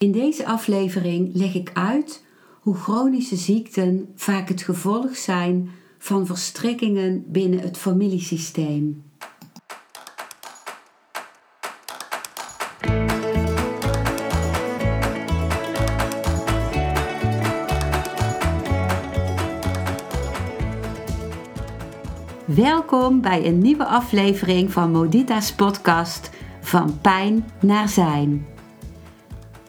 In deze aflevering leg ik uit hoe chronische ziekten vaak het gevolg zijn van verstrikkingen binnen het familiesysteem. Welkom bij een nieuwe aflevering van Modita's podcast Van Pijn naar Zijn.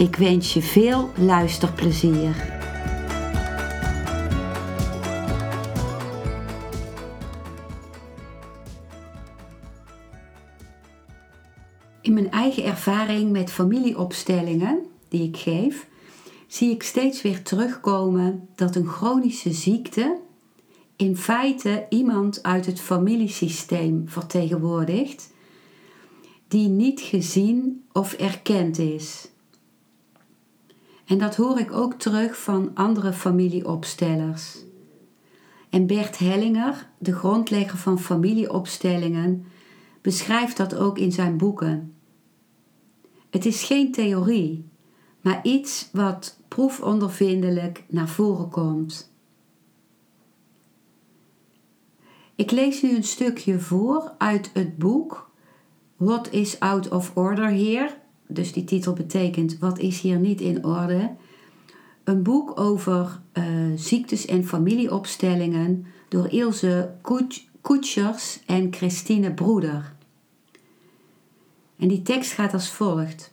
Ik wens je veel luisterplezier. In mijn eigen ervaring met familieopstellingen die ik geef, zie ik steeds weer terugkomen dat een chronische ziekte in feite iemand uit het familiesysteem vertegenwoordigt die niet gezien of erkend is. En dat hoor ik ook terug van andere familieopstellers. En Bert Hellinger, de grondlegger van familieopstellingen, beschrijft dat ook in zijn boeken. Het is geen theorie, maar iets wat proefondervindelijk naar voren komt. Ik lees nu een stukje voor uit het boek What is Out of Order Here dus die titel betekent Wat is hier niet in orde? Een boek over uh, ziektes en familieopstellingen door Ilse Koetschers en Christine Broeder. En die tekst gaat als volgt.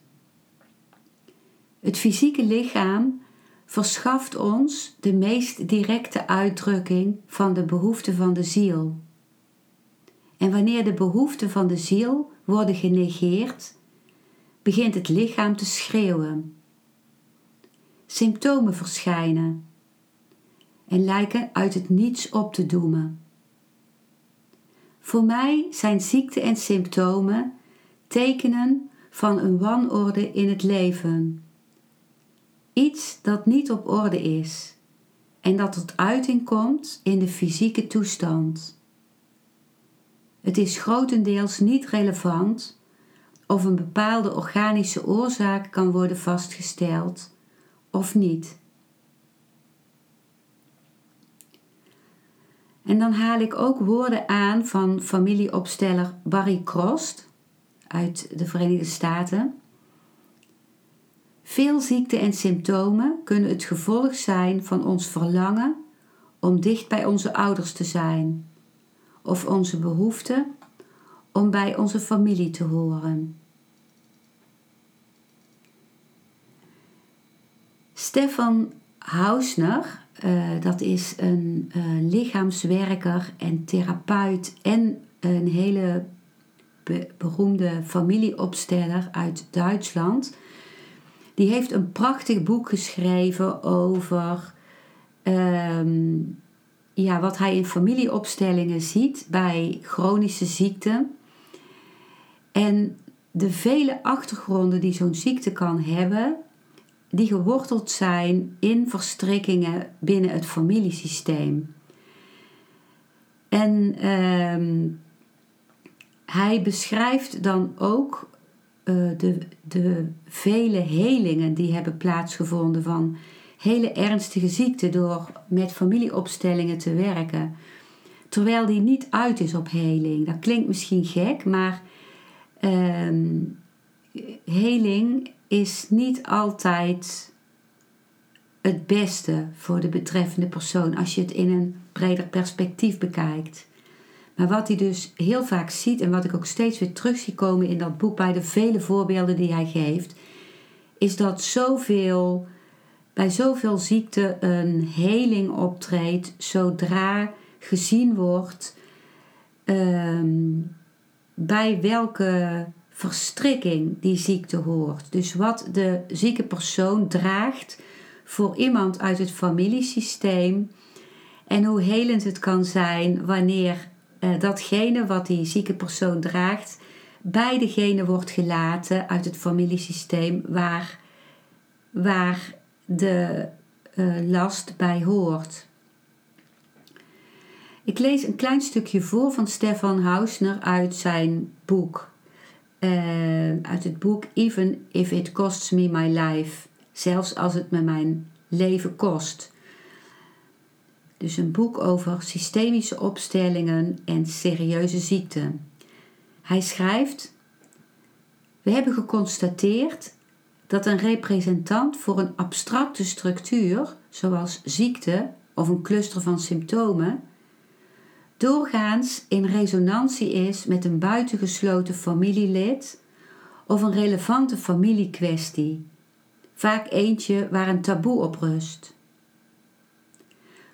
Het fysieke lichaam verschaft ons de meest directe uitdrukking van de behoeften van de ziel. En wanneer de behoeften van de ziel worden genegeerd, begint het lichaam te schreeuwen. Symptomen verschijnen en lijken uit het niets op te doemen. Voor mij zijn ziekte en symptomen tekenen van een wanorde in het leven. Iets dat niet op orde is en dat tot uiting komt in de fysieke toestand. Het is grotendeels niet relevant of een bepaalde organische oorzaak kan worden vastgesteld of niet. En dan haal ik ook woorden aan van familieopsteller Barry Crost uit de Verenigde Staten. Veel ziekten en symptomen kunnen het gevolg zijn van ons verlangen om dicht bij onze ouders te zijn, of onze behoefte om bij onze familie te horen. Stefan Hausner, uh, dat is een uh, lichaamswerker en therapeut en een hele be beroemde familieopsteller uit Duitsland. Die heeft een prachtig boek geschreven over um, ja, wat hij in familieopstellingen ziet bij chronische ziekten. En de vele achtergronden die zo'n ziekte kan hebben, die geworteld zijn in verstrikkingen binnen het familiesysteem. En ehm, hij beschrijft dan ook uh, de, de vele helingen die hebben plaatsgevonden van hele ernstige ziekten door met familieopstellingen te werken. Terwijl die niet uit is op heling. Dat klinkt misschien gek, maar um, heling is niet altijd het beste voor de betreffende persoon als je het in een breder perspectief bekijkt. Maar wat hij dus heel vaak ziet en wat ik ook steeds weer terug zie komen in dat boek bij de vele voorbeelden die hij geeft, is dat zoveel, bij zoveel ziekten een heling optreedt zodra gezien wordt um, bij welke verstrikking die ziekte hoort. Dus wat de zieke persoon draagt voor iemand uit het familiesysteem en hoe helend het kan zijn wanneer uh, datgene wat die zieke persoon draagt bij degene wordt gelaten uit het familiesysteem waar, waar de uh, last bij hoort. Ik lees een klein stukje voor van Stefan Hausner uit zijn boek. Uh, uit het boek Even If It Costs Me My Life. Zelfs als het me mijn leven kost. Dus een boek over systemische opstellingen en serieuze ziekten. Hij schrijft: We hebben geconstateerd dat een representant voor een abstracte structuur, zoals ziekte of een cluster van symptomen, doorgaans in resonantie is met een buitengesloten familielid of een relevante familiekwestie, vaak eentje waar een taboe op rust.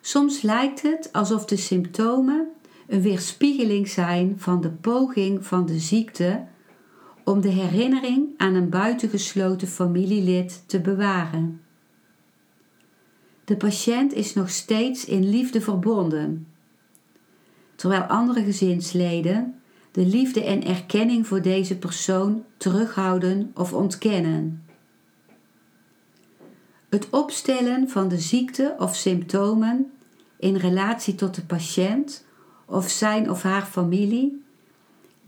Soms lijkt het alsof de symptomen een weerspiegeling zijn van de poging van de ziekte om de herinnering aan een buitengesloten familielid te bewaren. De patiënt is nog steeds in liefde verbonden, terwijl andere gezinsleden de liefde en erkenning voor deze persoon terughouden of ontkennen. Het opstellen van de ziekte of symptomen in relatie tot de patiënt of zijn of haar familie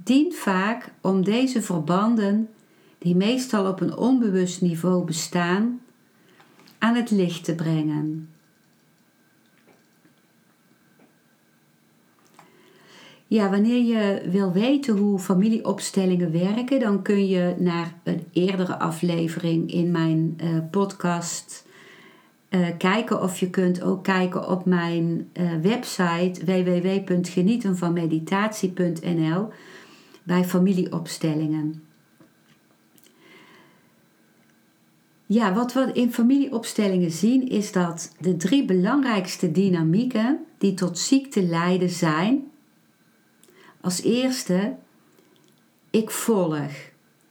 dient vaak om deze verbanden, die meestal op een onbewust niveau bestaan, aan het licht te brengen. Ja, wanneer je wil weten hoe familieopstellingen werken, dan kun je naar een eerdere aflevering in mijn uh, podcast uh, kijken. Of je kunt ook kijken op mijn uh, website www.genietenvanmeditatie.nl bij familieopstellingen. Ja, wat we in familieopstellingen zien is dat de drie belangrijkste dynamieken die tot ziekte leiden zijn als eerste, ik volg.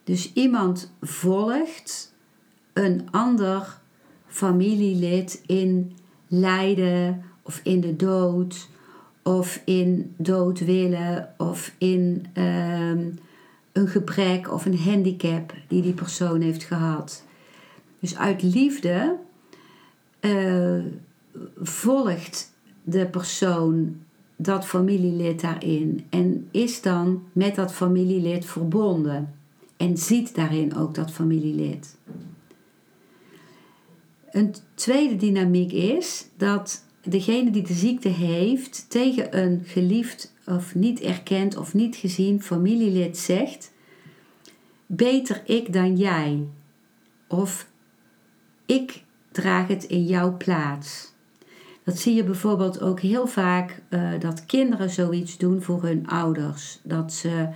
Dus iemand volgt een ander familielid in lijden of in de dood of in dood willen of in ehm, een gebrek of een handicap die die persoon heeft gehad. Dus uit liefde uh, volgt de persoon dat familielid daarin en is dan met dat familielid verbonden en ziet daarin ook dat familielid. Een tweede dynamiek is dat degene die de ziekte heeft tegen een geliefd of niet erkend of niet gezien familielid zegt: Beter ik dan jij. Of ik draag het in jouw plaats. Dat zie je bijvoorbeeld ook heel vaak uh, dat kinderen zoiets doen voor hun ouders. Dat ze,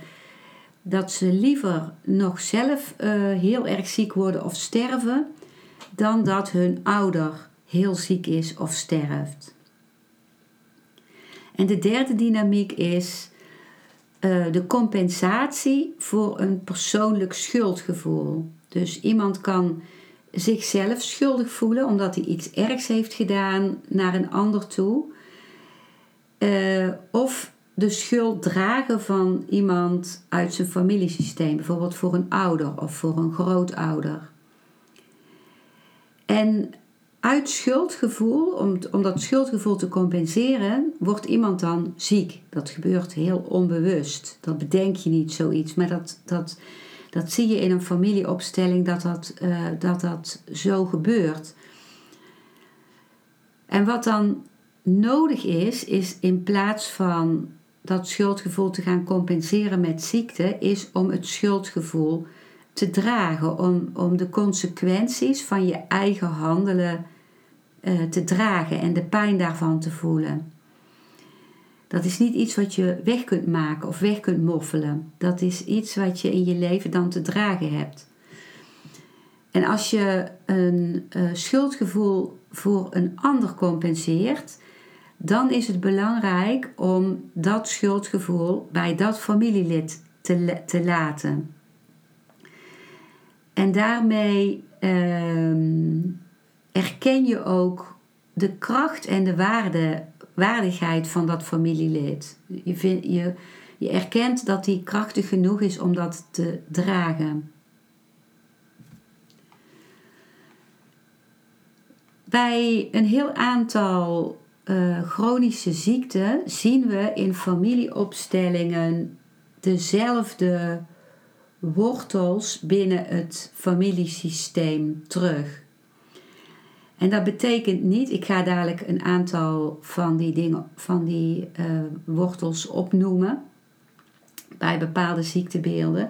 dat ze liever nog zelf uh, heel erg ziek worden of sterven, dan dat hun ouder heel ziek is of sterft. En de derde dynamiek is uh, de compensatie voor een persoonlijk schuldgevoel. Dus iemand kan zichzelf schuldig voelen omdat hij iets ergs heeft gedaan naar een ander toe. Uh, of de schuld dragen van iemand uit zijn familiesysteem, bijvoorbeeld voor een ouder of voor een grootouder. En uit schuldgevoel, om, om dat schuldgevoel te compenseren, wordt iemand dan ziek. Dat gebeurt heel onbewust. Dat bedenk je niet zoiets, maar dat, dat, dat zie je in een familieopstelling dat dat, uh, dat dat zo gebeurt. En wat dan nodig is, is in plaats van dat schuldgevoel te gaan compenseren met ziekte, is om het schuldgevoel te dragen, om, om de consequenties van je eigen handelen uh, te dragen en de pijn daarvan te voelen. Dat is niet iets wat je weg kunt maken of weg kunt moffelen. Dat is iets wat je in je leven dan te dragen hebt. En als je een uh, schuldgevoel voor een ander compenseert, dan is het belangrijk om dat schuldgevoel bij dat familielid te, te laten. En daarmee ehm, erken je ook de kracht en de waarde, waardigheid van dat familielid. Je, je, je erkent dat die krachtig genoeg is om dat te dragen. Bij een heel aantal uh, chronische ziekten zien we in familieopstellingen dezelfde wortels binnen het familiesysteem terug. En dat betekent niet, ik ga dadelijk een aantal van die dingen, van die uh, wortels opnoemen bij bepaalde ziektebeelden.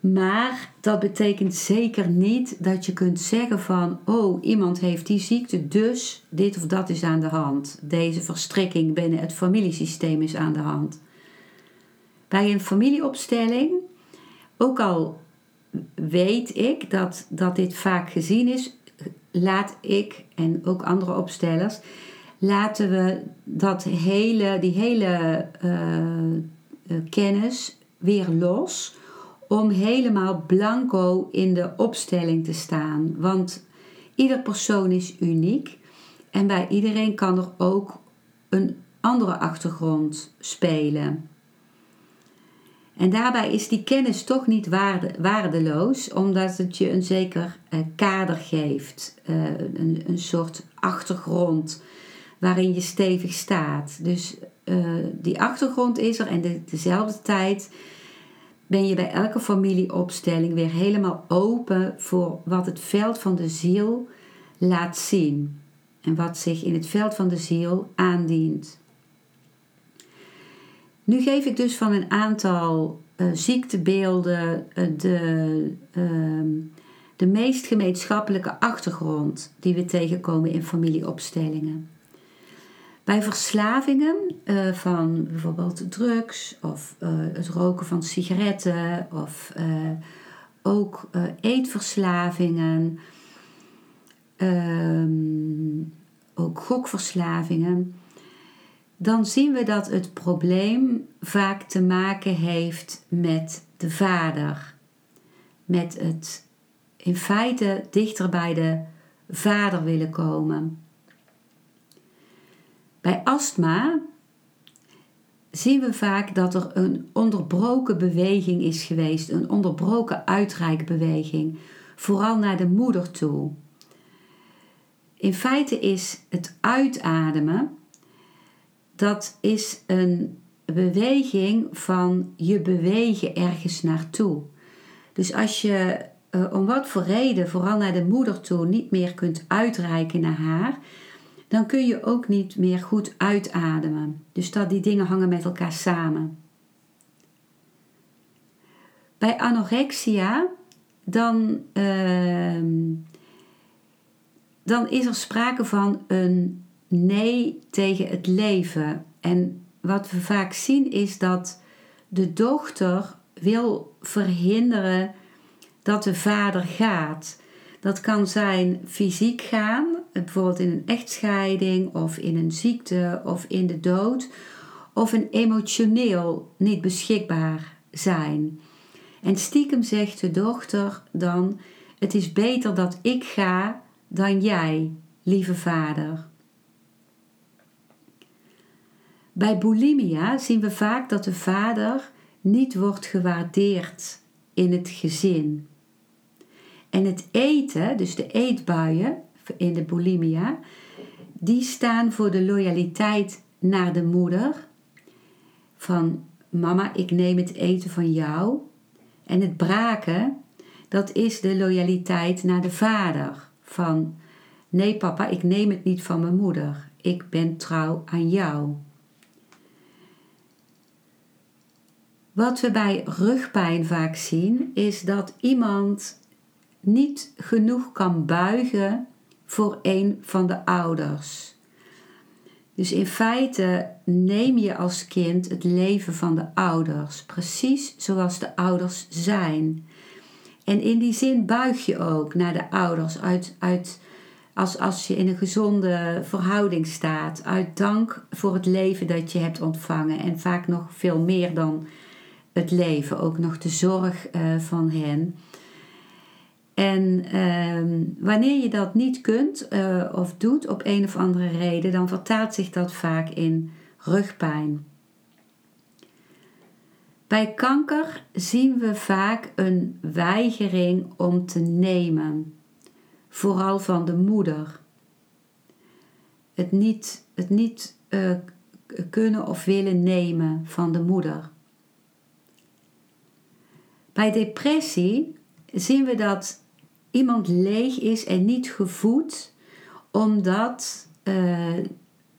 Maar dat betekent zeker niet dat je kunt zeggen van, oh, iemand heeft die ziekte, dus dit of dat is aan de hand. Deze verstrikking binnen het familiesysteem is aan de hand. Bij een familieopstelling, ook al weet ik dat, dat dit vaak gezien is, laat ik en ook andere opstellers, laten we dat hele, die hele uh, kennis weer los om helemaal blanco in de opstelling te staan. Want ieder persoon is uniek en bij iedereen kan er ook een andere achtergrond spelen. En daarbij is die kennis toch niet waarde, waardeloos, omdat het je een zeker eh, kader geeft, eh, een, een soort achtergrond waarin je stevig staat. Dus uh, die achtergrond is er en de, dezelfde tijd ben je bij elke familieopstelling weer helemaal open voor wat het veld van de ziel laat zien en wat zich in het veld van de ziel aandient. Nu geef ik dus van een aantal uh, ziektebeelden uh, de, uh, de meest gemeenschappelijke achtergrond die we tegenkomen in familieopstellingen. Bij verslavingen uh, van bijvoorbeeld drugs of het roken van sigaretten of ook eetverslavingen, um, ook gokverslavingen, dan zien we dat het probleem vaak te maken heeft met de vader. Met het in feite dichter bij de vader willen komen. Bij astma zien we vaak dat er een onderbroken beweging is geweest, een onderbroken uitreikbeweging, vooral naar de moeder toe. In feite is het uitademen, dat is een beweging van je bewegen ergens naartoe. Dus als je uh, om wat voor reden, vooral naar de moeder toe, niet meer kunt uitreiken naar haar, dan kun je ook niet meer goed uitademen. Dus dat die dingen hangen met elkaar samen. Bij anorexia, dan, uh, dan is er sprake van een nee tegen het leven. En wat we vaak zien is dat de dochter wil verhinderen dat de vader gaat. Dat kan zijn fysiek gaan, bijvoorbeeld in een echtscheiding of in een ziekte of in de dood, of een emotioneel niet beschikbaar zijn. En stiekem zegt de dochter dan: Het is beter dat ik ga dan jij, lieve vader. Bij bulimia zien we vaak dat de vader niet wordt gewaardeerd in het gezin. En het eten, dus de eetbuien in de bulimia, die staan voor de loyaliteit naar de moeder. Van mama, ik neem het eten van jou. En het braken, dat is de loyaliteit naar de vader. Van nee papa, ik neem het niet van mijn moeder. Ik ben trouw aan jou. Wat we bij rugpijn vaak zien, is dat iemand niet genoeg kan buigen voor een van de ouders. Dus in feite neem je als kind het leven van de ouders, precies zoals de ouders zijn. En in die zin buig je ook naar de ouders uit, uit, als, als je in een gezonde verhouding staat, uit dank voor het leven dat je hebt ontvangen en vaak nog veel meer dan het leven, ook nog de zorg uh, van hen. En ehm, wanneer je dat niet kunt uh, of doet op een of andere reden, dan vertaalt zich dat vaak in rugpijn. Bij kanker zien we vaak een weigering om te nemen, vooral van de moeder. Het niet, het niet uh, kunnen of willen nemen van de moeder. Bij depressie zien we dat iemand leeg is en niet gevoed, omdat uh,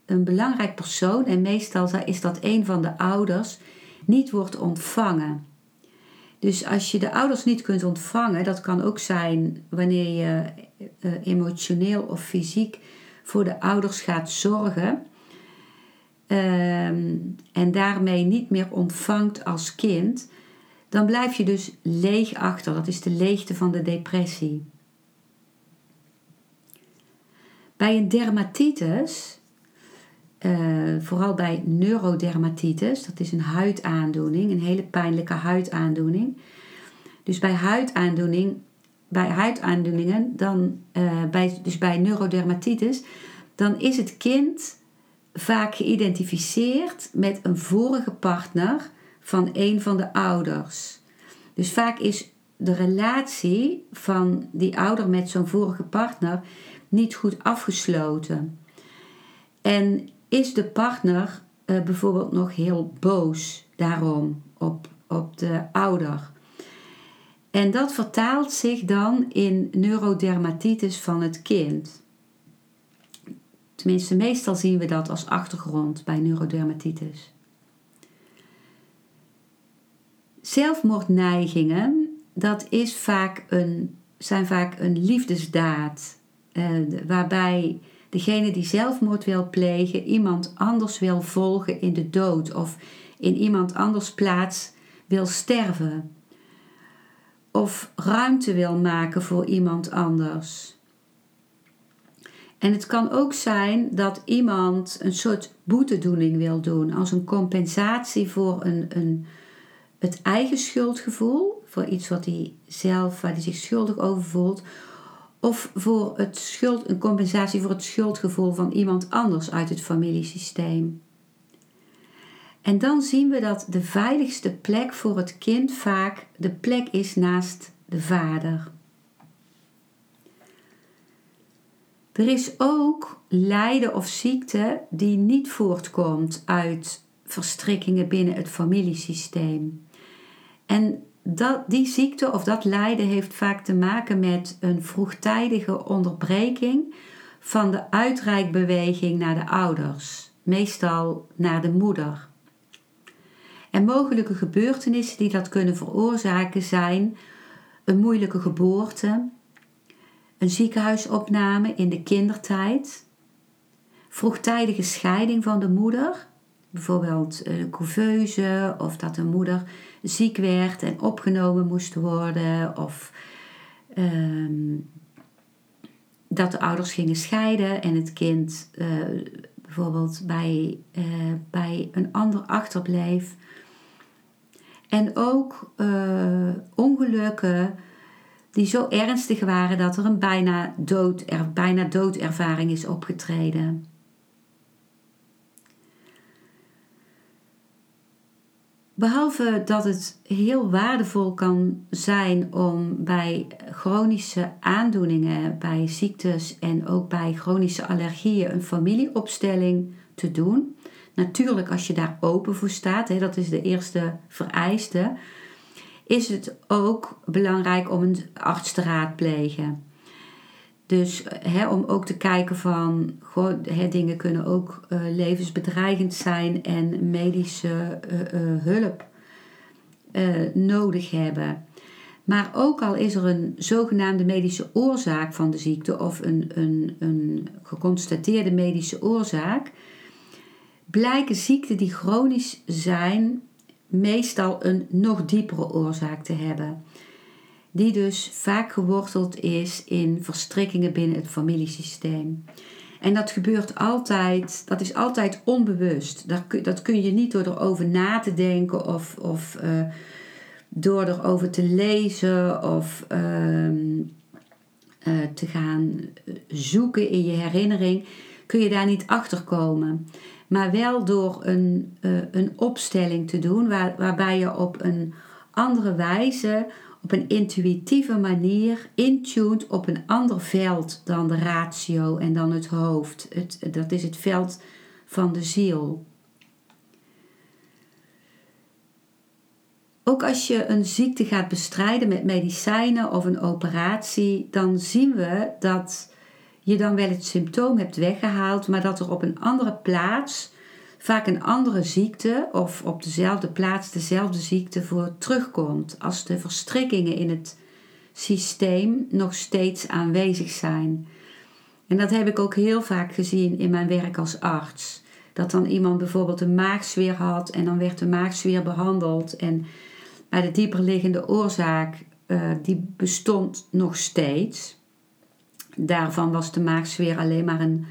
een belangrijk persoon, en meestal is dat een van de ouders, niet wordt ontvangen. Dus als je de ouders niet kunt ontvangen, dat kan ook zijn wanneer je uh, emotioneel of fysiek voor de ouders gaat zorgen. Ehm, en daarmee niet meer ontvangt als kind, dan blijf je dus leeg achter. Dat is de leegte van de depressie. Bij een dermatitis, uh, vooral bij neurodermatitis, dat is een huidaandoening, een hele pijnlijke huidaandoening. Dus bij huidaandoening, bij huidaandoeningen, dan, uh, bij, dus bij neurodermatitis, dan is het kind vaak geïdentificeerd met een vorige partner van een van de ouders. Dus vaak is de relatie van die ouder met zo'n vorige partner niet goed afgesloten. En is de partner uh, bijvoorbeeld nog heel boos daarom op, op de ouder. En dat vertaalt zich dan in neurodermatitis van het kind. Tenminste, meestal zien we dat als achtergrond bij neurodermatitis. Zelfmoordneigingen, dat is vaak een, zijn vaak een liefdesdaad. Uh, waarbij degene die zelfmoord wil plegen iemand anders wil volgen in de dood of in iemand anders plaats wil sterven. Of ruimte wil maken voor iemand anders. En het kan ook zijn dat iemand een soort boetedoening wil doen als een compensatie voor een, een het eigen schuldgevoel, voor iets wat hij zelf, waar hij zich schuldig over voelt, of voor het schuld, een compensatie voor het schuldgevoel van iemand anders uit het familiesysteem. En dan zien we dat de veiligste plek voor het kind vaak de plek is naast de vader. Er is ook lijden of ziekte die niet voortkomt uit verstrikkingen binnen het familiesysteem. En dat, die ziekte of dat lijden heeft vaak te maken met een vroegtijdige onderbreking van de uitreikbeweging naar de ouders, meestal naar de moeder. En mogelijke gebeurtenissen die dat kunnen veroorzaken zijn een moeilijke geboorte, een ziekenhuisopname in de kindertijd, vroegtijdige scheiding van de moeder, bijvoorbeeld een couveuse of dat de moeder ziek werd en opgenomen moest worden of ehm, dat de ouders gingen scheiden en het kind uh, bijvoorbeeld bij, uh, bij een ander achterbleef. En ook uh, ongelukken die zo ernstig waren dat er een bijna, dood, er, bijna doodervaring is opgetreden. Behalve dat het heel waardevol kan zijn om bij chronische aandoeningen, bij ziektes en ook bij chronische allergieën een familieopstelling te doen. Natuurlijk als je daar open voor staat, dat is de eerste vereiste, is het ook belangrijk om een arts te raadplegen. Dus hè, om ook te kijken van, goh, hè, dingen kunnen ook uh, levensbedreigend zijn en medische uh, hulp nodig hebben. Maar ook al is er een zogenaamde medische oorzaak van de ziekte of een, een, een geconstateerde medische oorzaak, blijken ziekten die chronisch zijn meestal een nog diepere oorzaak te hebben die dus vaak geworteld is in verstrikkingen binnen het familiesysteem. En dat gebeurt altijd, dat is altijd onbewust. Dat kun je niet door erover na te denken of, of uh, door erover te lezen of uh, eh, te gaan zoeken in je herinnering, kun je daar niet achter komen. Maar wel door een, uh, een opstelling te doen waar, waarbij je op een andere wijze, op een intuïtieve manier intuned op een ander veld dan de ratio en dan het hoofd. Het, dat is het veld van de ziel. Ook als je een ziekte gaat bestrijden met medicijnen of een operatie, dan zien we dat je dan wel het symptoom hebt weggehaald, maar dat er op een andere plaats vaak een andere ziekte of op dezelfde plaats dezelfde ziekte voor terugkomt als de verstrikkingen in het systeem nog steeds aanwezig zijn. En dat heb ik ook heel vaak gezien in mijn werk als arts. Dat dan iemand bijvoorbeeld een maagzweer had en dan werd de maagzweer behandeld en maar de dieperliggende oorzaak uh, die bestond nog steeds. Daarvan was de maagzweer alleen maar een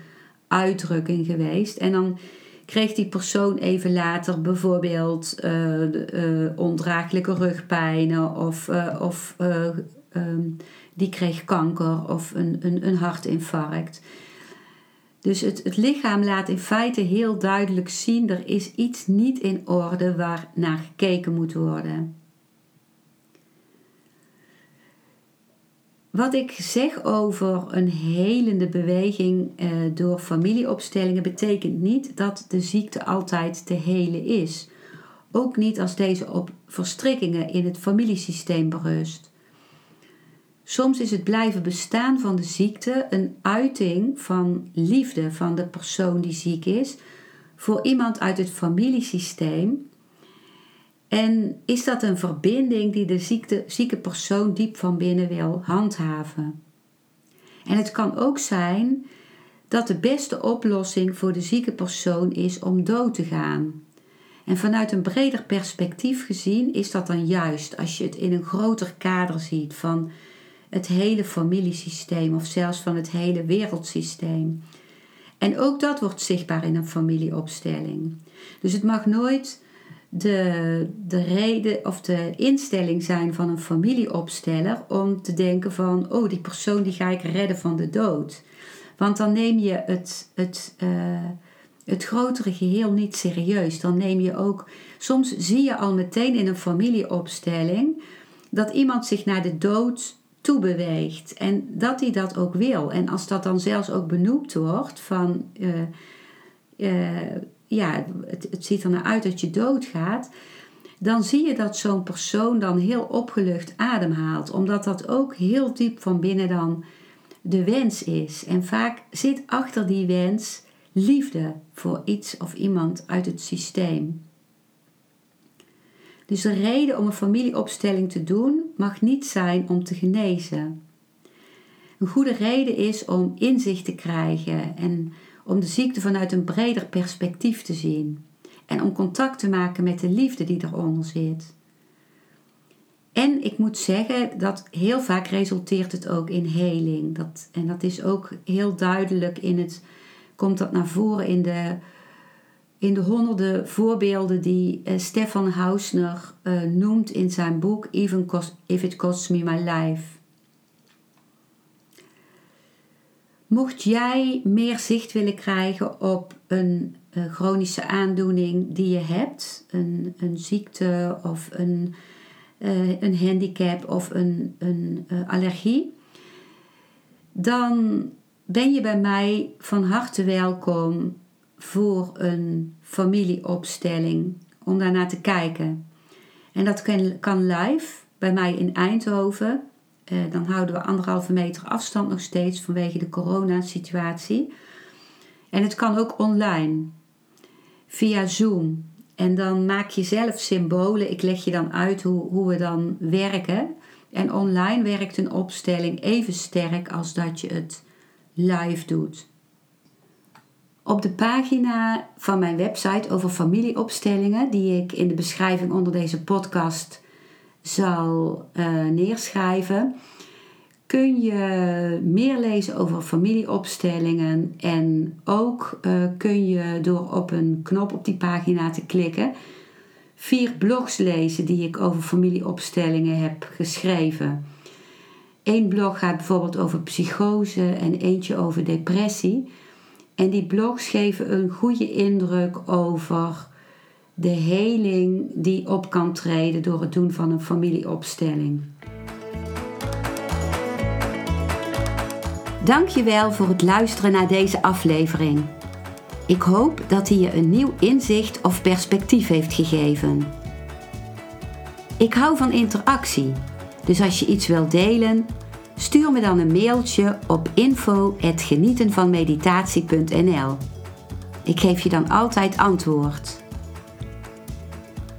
uitdrukking geweest. En dan kreeg die persoon even later bijvoorbeeld uh, uh, ondraaglijke rugpijnen of, of um, die kreeg kanker of een, een, een hartinfarct. Dus het, het lichaam laat in feite heel duidelijk zien: er is iets niet in orde waar naar gekeken moet worden. Wat ik zeg over een helende beweging eh, door familieopstellingen betekent niet dat de ziekte altijd te helen is. Ook niet als deze op verstrikkingen in het familiesysteem berust. Soms is het blijven bestaan van de ziekte een uiting van liefde van de persoon die ziek is voor iemand uit het familiesysteem en is dat een verbinding die de zieke persoon diep van binnen wil handhaven? En het kan ook zijn dat de beste oplossing voor de zieke persoon is om dood te gaan. En vanuit een breder perspectief gezien is dat dan juist als je het in een groter kader ziet van het hele familiesysteem of zelfs van het hele wereldsysteem. En ook dat wordt zichtbaar in een familieopstelling. Dus het mag nooit de, de reden of de instelling zijn van een familieopsteller om te denken van, oh, die persoon die ga ik redden van de dood. Want dan neem je het, het, uh, het grotere geheel niet serieus. Dan neem je ook, soms zie je al meteen in een familieopstelling dat iemand zich naar de dood toe beweegt en dat hij dat ook wil. En als dat dan zelfs ook benoemd wordt van. Uh, uh, ja, het, het ziet er naar uit dat je doodgaat, dan zie je dat zo'n persoon dan heel opgelucht ademhaalt, omdat dat ook heel diep van binnen dan de wens is. En vaak zit achter die wens liefde voor iets of iemand uit het systeem. Dus de reden om een familieopstelling te doen mag niet zijn om te genezen. Een goede reden is om inzicht te krijgen en om de ziekte vanuit een breder perspectief te zien en om contact te maken met de liefde die eronder zit. En ik moet zeggen dat heel vaak resulteert het ook in heling. Dat, en dat is ook heel duidelijk in het, komt dat naar voren in de, in de honderden voorbeelden die uh, Stefan Hausner uh, noemt in zijn boek Even If It Costs Me My Life. Mocht jij meer zicht willen krijgen op een uh, chronische aandoening die je hebt, een, een ziekte of een, uh, een handicap of een, een uh, allergie, dan ben je bij mij van harte welkom voor een familieopstelling om daarnaar te kijken. En dat kan, kan live bij mij in Eindhoven uh, dan houden we anderhalve meter afstand nog steeds vanwege de coronasituatie. En het kan ook online, via Zoom. En dan maak je zelf symbolen. Ik leg je dan uit hoe, hoe we dan werken. En online werkt een opstelling even sterk als dat je het live doet. Op de pagina van mijn website over familieopstellingen, die ik in de beschrijving onder deze podcast zal uh, neerschrijven, kun je meer lezen over familieopstellingen. En ook uh, kun je door op een knop op die pagina te klikken vier blogs lezen die ik over familieopstellingen heb geschreven. Eén blog gaat bijvoorbeeld over psychose en eentje over depressie. En die blogs geven een goede indruk over de heling die op kan treden door het doen van een familieopstelling. Dankjewel voor het luisteren naar deze aflevering. Ik hoop dat hij je een nieuw inzicht of perspectief heeft gegeven. Ik hou van interactie, dus als je iets wilt delen, stuur me dan een mailtje op info@genietenvanmeditatie.nl. Ik geef je dan altijd antwoord.